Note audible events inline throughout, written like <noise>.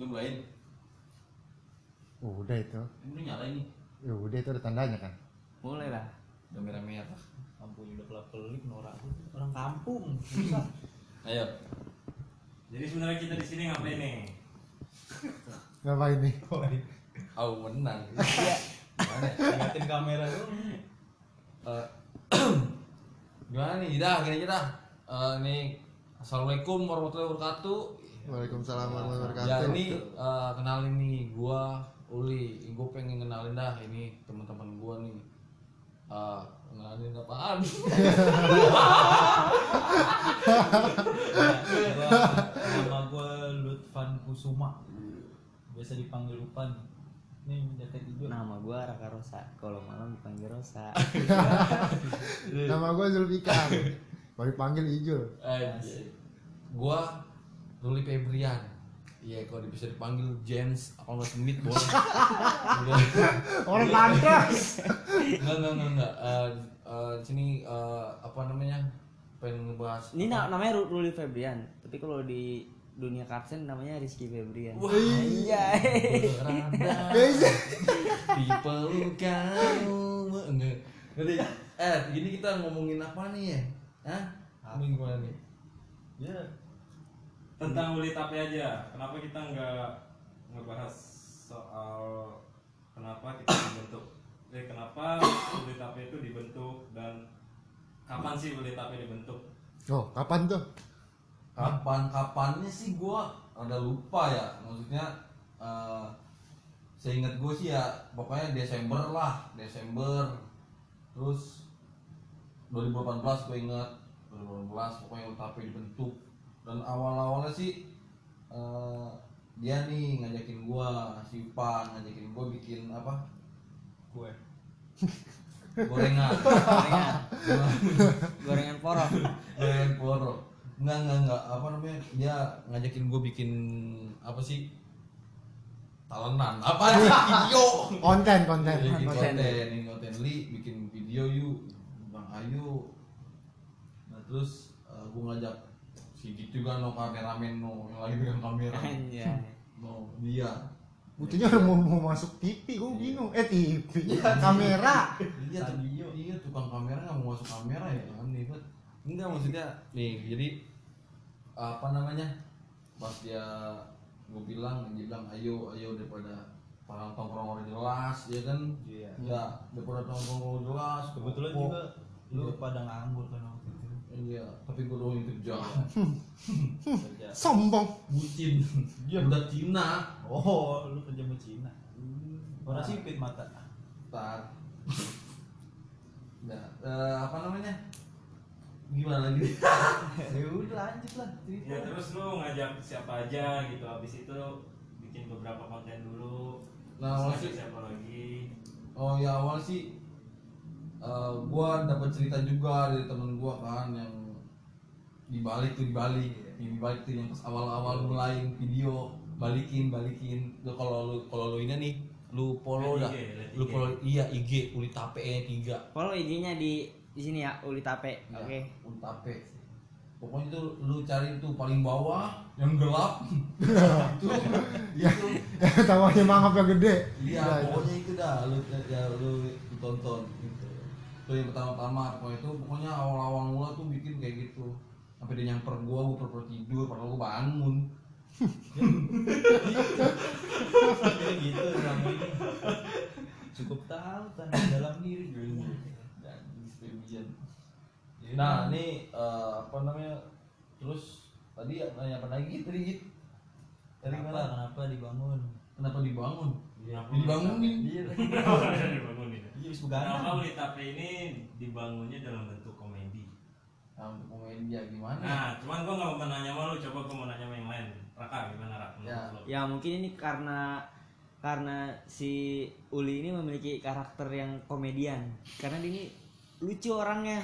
Lu mulai. udah itu Ini udah nyala ini. ya udah itu ada tandanya kan mulai lah Udah merah-merah. lampunya udah kelap kelip norak orang kampung susah <laughs> Ayo. Jadi sebenarnya kita di sini ngapain nih? ngapain nih <laughs> Aku menang. <laughs> Iya. Gimana? ya? ingatin kamera dong Eh, <clears throat> gimana nih? Dah, gini aja dah. Eh, ini Assalamualaikum warahmatullahi wabarakatuh. Waalaikumsalam warahmatullahi Ya wabarakatuh ini eh, kenalin nih gua Uli. Gue pengen kenalin dah ini teman-teman gua nih. Eh, kenalin apaan? <laughs> Gua- nama gue Lutfan Kusuma biasa dipanggil Lupan nih nama gua Raka Rosa kalau malam dipanggil Rosa <laughs> nama gue Zulfikar mau dipanggil Ijul Anjir. Ruli Febrian. Iya, kalau bisa dipanggil James apa nggak Smith boleh. <laughs> Orang pantas Enggak, enggak, enggak, enggak. Eh, eh, sini eh, apa namanya? Pengen ngebahas. ini na- namanya Ru- Ruli Febrian tapi kalau di dunia karsen namanya Rizky Febrian Wah. iya berada di peluk kamu. Enggak. Jadi, eh, gini kita ngomongin apa nih ya? Hah? Ini gimana nih? ya Tentang Uli Tape aja. Kenapa kita nggak ngebahas soal kenapa kita dibentuk? Eh, kenapa Uli Tape itu dibentuk dan kapan sih Uli Tape dibentuk? oh kapan tuh kapan kapannya sih gua ada lupa ya maksudnya eh seingat gue sih ya pokoknya Desember lah Desember terus 2018 gue ingat 2018 pokoknya UTP dibentuk dan awal-awalnya sih eh, dia nih ngajakin gua si Pan ngajakin gua bikin apa? Gue gorengan. <laughs> Gorengan. Gorengan porok. Gorengan poro enggak enggak enggak. Apa namanya? Dia ngajakin gue bikin apa sih? Talenan. Apa sih? Video. Konten konten. Iya, bikin konten. konten. Bikin konten. Li bikin video yuk. Bang ayo nah terus gue ngajak si gitu juga no kameramen no yang lagi pegang kamera. Anjay. <laughs> no dia Buktinya orang mau, mau masuk TV, gue bingung. Eh TV, kamera. iya tuh iya, iya tukang kamera nggak mau masuk kamera ya aneh banget enggak maksudnya nih jadi apa namanya pas dia gue bilang dia bilang ayo ayo daripada para tongkrong orang jelas ya kan? Iya. Ya daripada tongkrong orang jelas kebetulan juga lu pada nganggur kan iya tapi gue doang kerja. Kerja. Sombong. bucin. Dia udah Cina. Oh lu kerja sama Cina? Orang sipit mata. Tar. Nah eh, apa namanya? Gimana lagi? <laughs> Ya udah lanjut lah cerita. Ya terus lu ngajak siapa aja gitu. Habis itu bikin beberapa konten dulu. Nah, masih- ngajak siapa lagi? Oh ya awal sih eh, gua dapat cerita juga dari temen gua kan yang di balik tuh di balik. Yang di balik tuh yang pas awal-awal mulai video balikin balikin. Lu kalau lu kalau lu ini nih lu follow dah. Lihat lu IG. follow iya IG Uli Tape E 3 follow IG-nya di di sini ya Uli Tape. Oke. Uli Tape. Pokoknya tuh lu cari tuh paling bawah yang gelap. <laughs> Itu <laughs> Ya, ya tawanya mangap yang gede. Iya, Udah, pokoknya itu dah lu ya lu tonton gitu. Itu yang pertama-tama pokoknya itu pokoknya awal-awal mula tuh bikin kayak gitu. Sampai dia nyamper gua, gua pura-pura tidur padahal gua bangun. Kayak gitu ini cukup tahu tanah dalam diri Dan distribution. Nah, ini eh, apa namanya? Terus tadi nanya apa lagi tadi Git? Dari kenapa mana? kenapa dibangun Kenapa dibangun? Kenapa Dibangunin. <laughs> iya Kenapa begadang Uli Tape ini dibangunnya dalam bentuk komedi? Nah, untuk komedi ya gimana? Nah, cuman gua nggak mau nanya sama lu, coba gua mau nanya sama yang lain. Raka gimana Raka? Ya. lu? ya mungkin ini karena karena si Uli ini memiliki karakter yang komedian karena dia ini lucu orangnya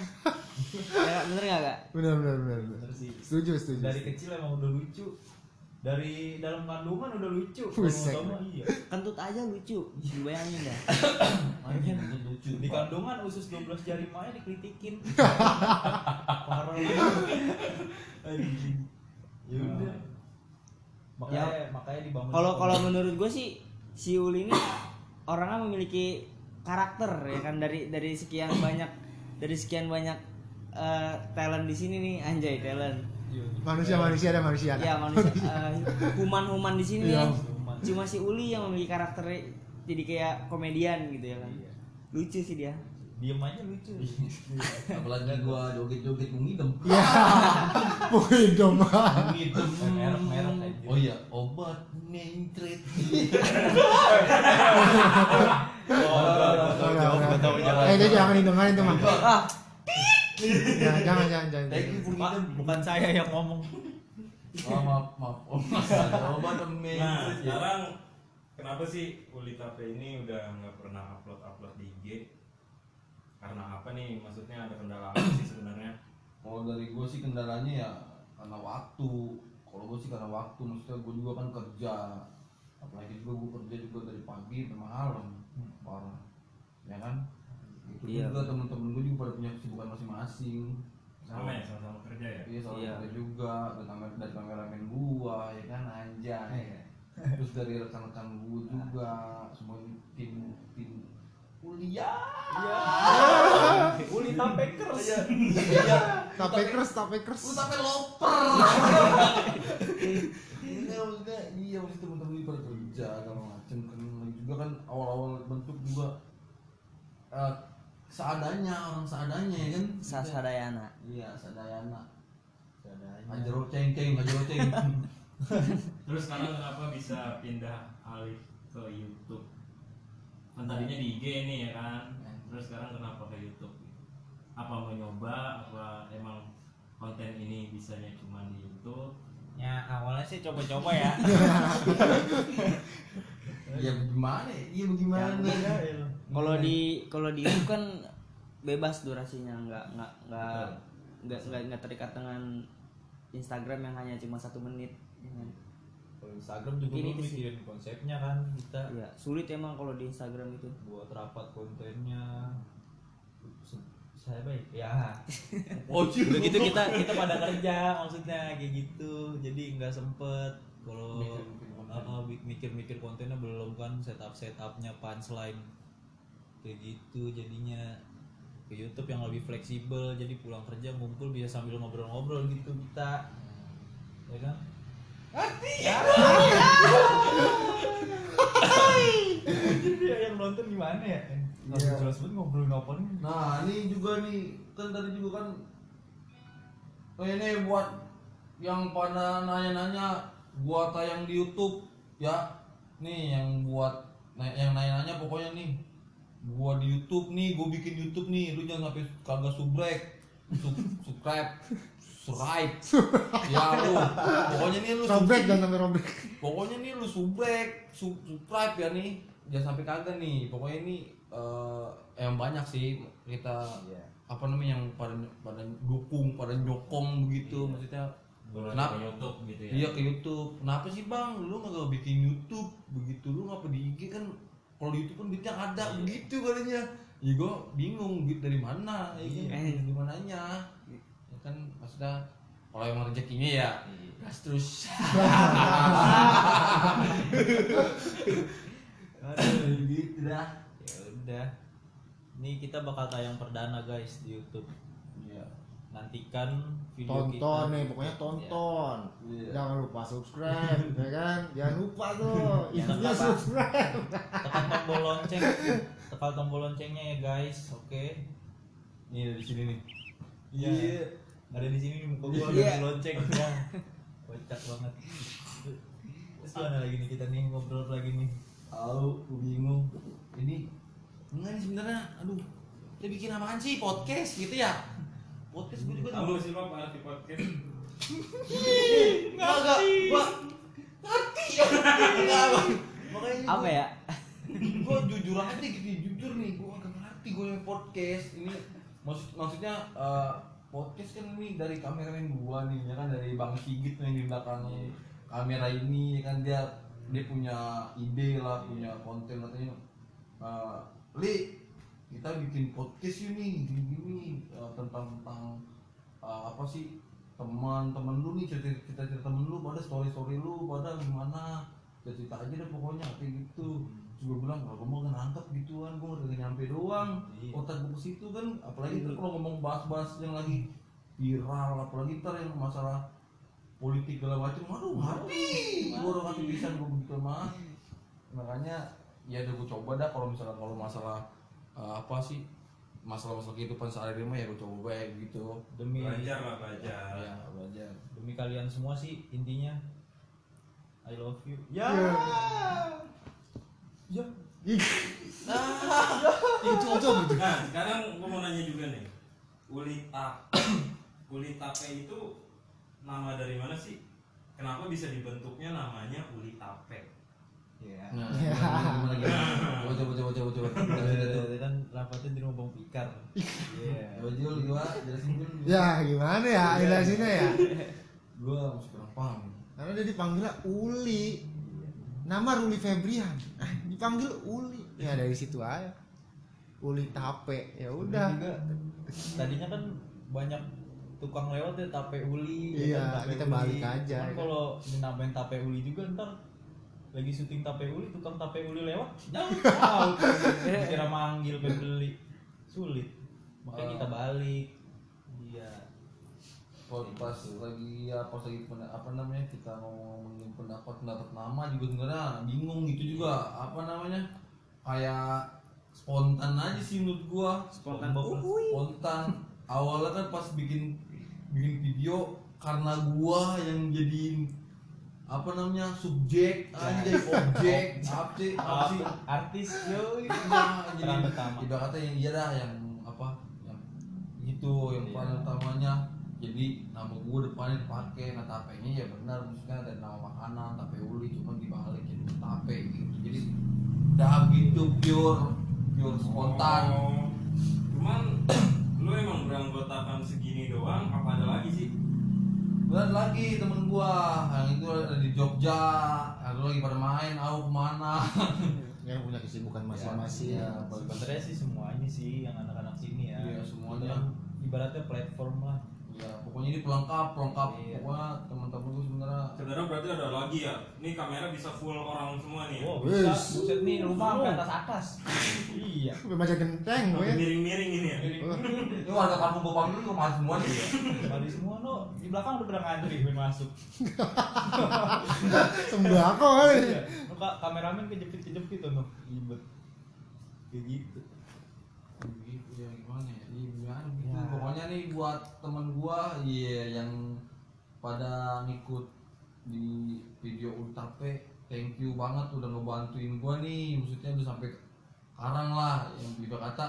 <laughs> ya bener nggak kak benar. benar. Bener sih Setuju setuju. dari kecil emang udah lucu dari dalam kandungan udah lucu. Iya. Kentut aja lucu bayangin dah <coughs> Anjing, itu lucu. di kandungan usus 12 jari Maya dikritikin. <laughs> Parah Anjing. ya udah. Makanya makanya makanya dibangun kalau kalau menurut gue sih si Uli ini orangnya memiliki karakter ya kan. Dari dari sekian banyak dari sekian banyak eh, talent di sini nih anjay talent Manusia manusia ada manusia. ada. ya manusia eh, human-human di sini Iya. kan cuma si Uli yang memiliki karakter jadi kayak komedian gitu ya kan lucu sih dia diem aja lucu apalagi gua joget-joget ngidem Iya. Poin dong. ngidem Merek- merek aja. oh iya obat nentret Eh, itu jangan didengarin tuh, Mang. ah Jangan, jangan, jangan, jangan. thank you for Pak, bukan saya yang ngomong. Oh, maaf maaf. Oh, ada obat Nah, ya sekarang kenapa sih Uli Tape ini udah nggak pernah upload upload di IG? Karena apa nih? Maksudnya ada kendala apa sih sebenarnya? kalau dari gue sih kendalanya ya karena waktu. Kalau gue sih karena waktu. Maksudnya gue juga kan kerja. Apalagi juga gue kerja juga dari pagi sampai malam. Parah. Ya kan itu Iya. juga temen-temen gue juga pada punya kesibukan masing-masing. Sama ya, sama-sama kerja ya. iya soal Iya. kerja juga. Kamera dari kameramen gua ya kan anjay. Terus dari rekan-rekan gue juga semua tim tim kuliah. Uli Tapekers iya. Tapekers, tapekers. Lu sampai loper. Iya maksudnya iya maksudnya teman-teman ini pada kerja kalau macem. Kan lagi juga kan awal-awal bentuk juga eh, seadanya orang seadanya ya kan. Sasadayana Iya seadayana. Ajar ceng ceng ajar ceng. <laughs> Terus sekarang <laughs> kenapa bisa pindah alih ke YouTube? Kan tadinya di IG nih ya kan. Terus sekarang kenapa ke YouTube? Apa mau nyoba? Apa emang konten ini bisanya cuma di YouTube? ya awalnya sih coba-coba ya <laughs> Ya gimana? ya? Iya bagaimana? kalau di kalau di YouTube kan bebas durasinya. Nggak nggak nggak nggak nggak nggak terikat dengan Instagram yang hanya cuma satu menit. Ya kalau Instagram juga Ini belum sih. mikirin konsepnya kan kita. Ya sulit emang kalau di Instagram itu. Buat rapat kontennya. Saya baik. Ya. <laughs> Oh gitu. Kita kita pada kerja maksudnya kayak gitu. Jadi nggak sempet. Kalau Mikir-mikir konten. Kan setup setupnya punchline. Kayak gitu jadinya. Ke YouTube yang lebih fleksibel jadi pulang kerja ngumpul bisa sambil ngobrol-ngobrol gitu kita ya kan? <laughs> Jadi yang nonton gimana ya? Nggak Iya. jelas banget ngobrolin apa nih? Nah ini juga nih. Kan tadi juga kan oh ini buat yang pada nanya-nanya gua tayang di YouTube ya nih yang buat yang nanya-nanya pokoknya nih. Gua di YouTube nih gua bikin YouTube nih. Lu jangan sampai kagak subrek sub subscribe subscribe. Ya lu pokoknya nih lu Robek sub- dan sampai robek. pokoknya nih lu subrek sub subscribe ya nih. Jangan sampai kagak nih. Pokoknya ini eh yang banyak sih kita apa namanya yang pada pada dukung pada nyokong begitu maksudnya Kenapa? ke YouTube gitu ya? iya ke YouTube. Kenapa sih bang? Lu nggak bikin YouTube? Begitu lu ngapa di IG kan? Kalau di YouTube kan duitnya ada begitu katanya ya gue bingung duit dari mana? Ya kan? Iya. dari mananya? Ya kan maksudnya kalau emang rezekinya ya gas terus. <laughs> Aduh, gitu dah. Ya udah. Ini kita bakal tayang perdana guys di YouTube. Iya Nantikan video kita. Tonton nih, pokoknya tonton. Iya. Jangan lupa subscribe, <laughs> ya kan? Jangan lupa tuh, intinya subscribe. Tekan tombol lonceng. Tekan tombol loncengnya ya guys. Oke. ini dari sini nih Iya. Ada di sini nih muka gua ada Iya. di lonceng. Ya. Kocak banget. Terus mana lagi nih kita nih ngobrol lagi nih. tahu gue bingung ini enggak nih sebenarnya aduh kita bikin apaan sih podcast gitu ya podcast gue juga Tahu sih lo apa arti podcast? Enggak, gua ngerti ya. Makanya apa gua- ya Gua jujur aja gitu, jujur nih, gua agak ngerti gue yang podcast. Ini maksud maksudnya eh, podcast kan ini dari kameramen gua nih, ya kan dari Bang Sigit yang di belakang kamera ini, ya kan dia dia punya ide lah, punya konten katanya. eh, Li, kita bikin podcast yuk nih, gini-gini eh, tentang tentang eh, apa sih teman-teman lu nih cerita cerita cerita temen lu pada story story lu pada gimana cerita aja deh pokoknya kayak gitu. Terus gue bilang kalau gue mau nangkep gituan gue udah nyampe doang. Iya. otak gue ke situ kan apalagi ntar kalau ngomong bahas-bahas yang lagi viral apalagi ntar yang masalah politik segala macam aduh mati. Gue udah mati bisa gue begitu mah. Makanya ya udah gue coba dah kalau misalnya kalau masalah eh, apa sih? Masalah-masalah kehidupan sehari-hari mah ya gue coba baik gitu. Demi belajar lah belajar. Ya belajar. Demi kalian semua sih intinya. I love you. Ya! Ya. Ih. Itu aja gitu. nah sekarang gue mau nanya juga nih. Uli tap <coughs> uli tape itu nama dari mana sih? Kenapa bisa dibentuknya namanya uli tape ya nah <laughs> coba coba coba coba coba Rapatnya di rumah bang pikar iya Coba Jul, gua jelasin dulu Ya gimana ya jelasinnya ya? gua masih kurang paham Karena dia dipanggil Uli. Nama Ruli Febrian. Ah, dipanggil Uli. Ya dari situ aja. Uli Tape. Ya udah. tadinya kan banyak tukang lewat ya tape uli Iya, ya kan, tape kita uli. balik aja, ya kan? kalau dinamain tape uli juga ntar lagi syuting tape uli tukang tape uli lewat jauh <laughs> kira manggil beli sulit. Makanya Ah. kita balik. Iya. Kalau pas lagi ya pas lagi apa namanya kita mau ngomongin pendapat pendapat nama juga sebenarnya bingung gitu juga. Apa namanya? Kayak spontan aja sih menurut gua. Spontan. spontan. Awalnya kan pas bikin bikin video karena gua yang jadiin apa namanya? Subjek anjay objek apa sih apa sih artis yo Nah, jadi ibarat kata yang iya dah yang apa yang gitu yang Iya. peran utamanya. Jadi nama gue depannya dipakai nah tapenya ya benar maksudnya ada nama makanan tape uli cuma dibalik jadi tape gitu. Jadi dah gitu pure pure spontan. Oh, cuman <clears throat> lu emang beranggotakan segini doang apa ada lagi sih dan lagi temen gua yang itu ada di Jogja yang lagi pada main aku ke mana <laughs> Yang punya kesibukan masing-masing. Ya, sebenarnya sih semuanya sih yang anak-anak sini ya Iya, semuanya. Ibaratnya platform lah ya pokoknya ini pelengkap pelengkap Iya. pokoknya teman-teman gue sebenarnya saudara berarti ada lagi ya ini kamera bisa full orang semua nih ya? Wow, bisa buset nih rumah sampai atas atas <laughs> iya macam genteng gue. Miring-miring ini ya ini warga kampung gue panggil gue mahal semua nih Tadi semua no di belakang udah pernah ngantri pengen masuk. <laughs> Sembako kali. Iya. Kameramen kejepit kejepit tuh no. Ribet. Kayak gitu ya gimana ya Iya, gimana gitu Ya. pokoknya nih buat temen gua iya yang pada ngikut di video Ultape thank you banget udah ngebantuin gua nih maksudnya udah sampai sekarang lah yang juga kata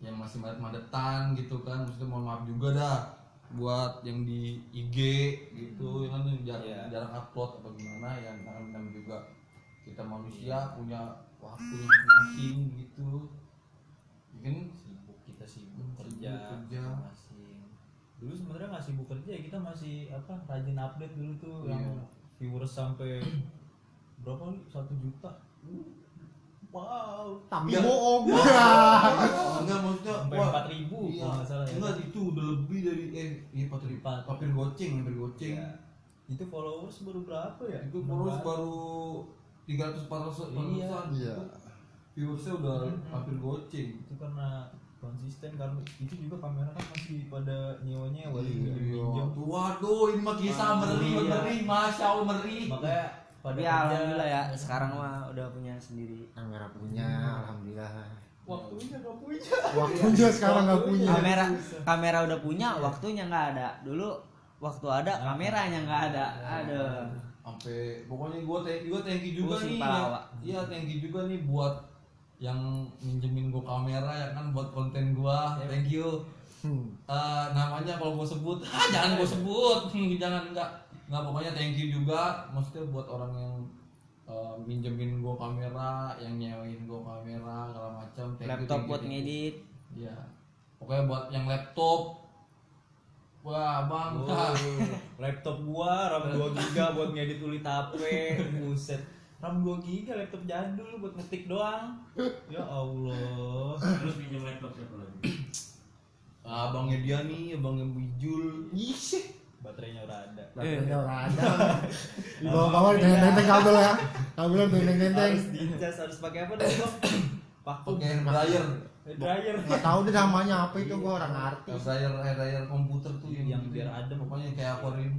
yang masih madet-madetan gitu kan maksudnya mohon maaf juga dah buat yang di IG gitu yang kan jarang, Iya. jarang upload apa gimana yang kan namanya juga kita manusia punya waktu masing-masing gitu Ya kan Sibuk kita sibuk Hmm, kerja. sibuk kerja. Dulu sebenarnya nggak sibuk kerja kita masih apa rajin update dulu tuh Iya. yang viewers sampai berapa nih satu juta. Wow. Tapi Iya. bohong. Oh, enggak maksudnya Sampai wah, 4000 iya. salah ya. Enggak itu udah lebih dari eh iya 4000. Empat. Hampir goceng, hampir goceng. Iya. Itu followers baru berapa ya? Itu followers baru 300 400 Iya. 400-an. Iya. Viewersnya udah Hmm. hampir goceng. itu karena konsisten karena itu juga kamera kan masih pada nyewa nyewa Iya. pinjam Waduh, ini mah kisah Ah, meri, iya. meri, masya Allah meri. makanya pada kerja, alhamdulillah ya sekarang mah udah punya sendiri. Kamera punya, alhamdulillah. waktunya gak punya Waktunya sekarang nggak punya. Kamera kamera udah punya, waktunya nggak ada. Dulu waktu ada kameranya nggak ada. Ada. sampai pokoknya gue thank you thank you juga nih ya. Iya thank you juga nih buat yang minjemin gue kamera ya kan buat konten gue thank you Hmm. Eh, namanya kalau gue sebut <laughs> ah, jangan gue sebut <laughs> jangan enggak nggak pokoknya thank you juga maksudnya buat orang yang eh, minjemin gue kamera yang nyewain gue kamera segala macam thank you, Laptop thank you, buat you. ngedit. Iya. Pokoknya buat yang laptop. Wah, Bang. Oh, <laughs> laptop gua RAM 2 giga buat ngedit uli tape buset RAM 2 giga laptop jadul buat ngetik doang ya Allah terus pinjam laptop siapa lagi abangnya dia nih, abangnya Bijul. Ih, baterainya udah ada Baterainya udah ada. <laughs> Di bawah-bawah ditenteng-tenteng kabel ya. Kabelnya ditenteng-tenteng. harus dicas harus pakai apa dong bang pakai hair dryer Hair dryer Nggak tahu deh namanya apa itu gua orang ngerti. hair dryer hair dryer komputer tuh Yang biar adem. pokoknya kayak akuarium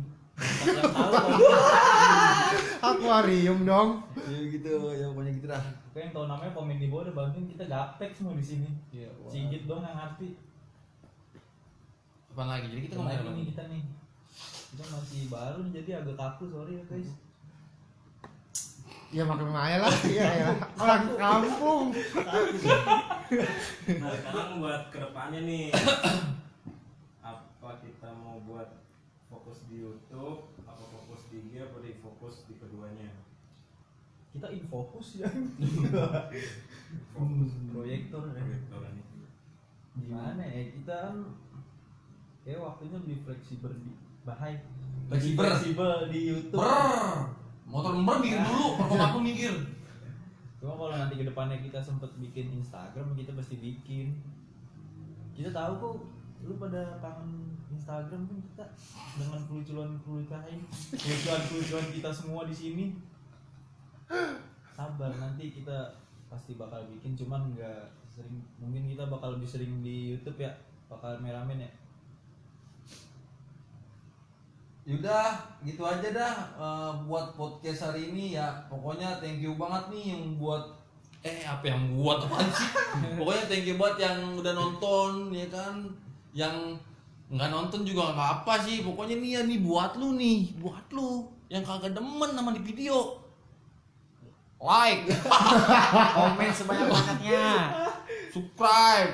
Akuarium dong. ya gitu ya pokoknya gitu dah Pokoknya yang tahu namanya komen di bawah udah bantuin kita gaptek semua di sini. Iya, Sigit dong yang ngerti. apa lagi jadi kita Kita ngomongin lagi apa nih kita nih. Kita masih baru nih, jadi agak kaku sorry ya guys. Ya makin aja lah. Iya ya. Orang kampung. Nah sekarang buat ke depannya nih <coughs> apa kita mau buat fokus di YouTube, apa fokus di IG, apa di fokus di keduanya? Kita infokus ya. <laughs> Fokus Proyektor ya. proyektor ini. Gimana ya kita kan kayak waktunya lebih fleksibel di bahai. Fleksibel. fleksibel di YouTube. Brrr. motor ber minggir dulu <laughs> perkop aku minggir Cuma kalau nanti ke depannya kita sempet bikin Instagram, kita pasti bikin. Kita tahu kok lu pada kangen Instagram kan kita dengan kelucuan-kelucuan kelucuan-kelucuan kita semua di sini. Sabar nanti kita pasti bakal bikin cuman nggak sering mungkin kita bakal lebih sering di YouTube ya bakal meramen ya Yaudah, gitu aja dah eh, buat podcast hari ini ya. Pokoknya thank you banget nih yang buat eh apa yang buat apa sih? <laughs> Pokoknya thank you banget yang udah nonton ya kan. Yang nggak nonton juga nggak apa sih. Pokoknya nih ya nih buat lu nih, buat lu yang kagak demen sama di video. Like, <laughs> Komen sebanyak-banyaknya. subscribe,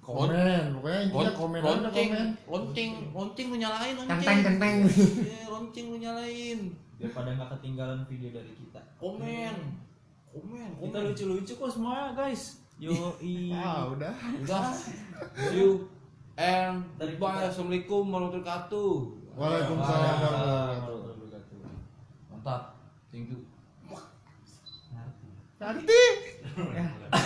Komen. Pokoknya intinya Lon- komen lonceng, komen. lonceng, lonceng lu nyalain lonceng. Kenteng kenteng. Iya, lonceng lu nyalain. biar pada nggak ketinggalan video dari kita Komen, komen, kita komen. lucu-lucu kok semua guys yo Ah udah. Udah. You and. Assalamualaikum warahmatullahi wabarakatuh. Waalaikumsalam warahmatullahi wabarakatuh. Mantap. Thank you. Nanti. <laughs>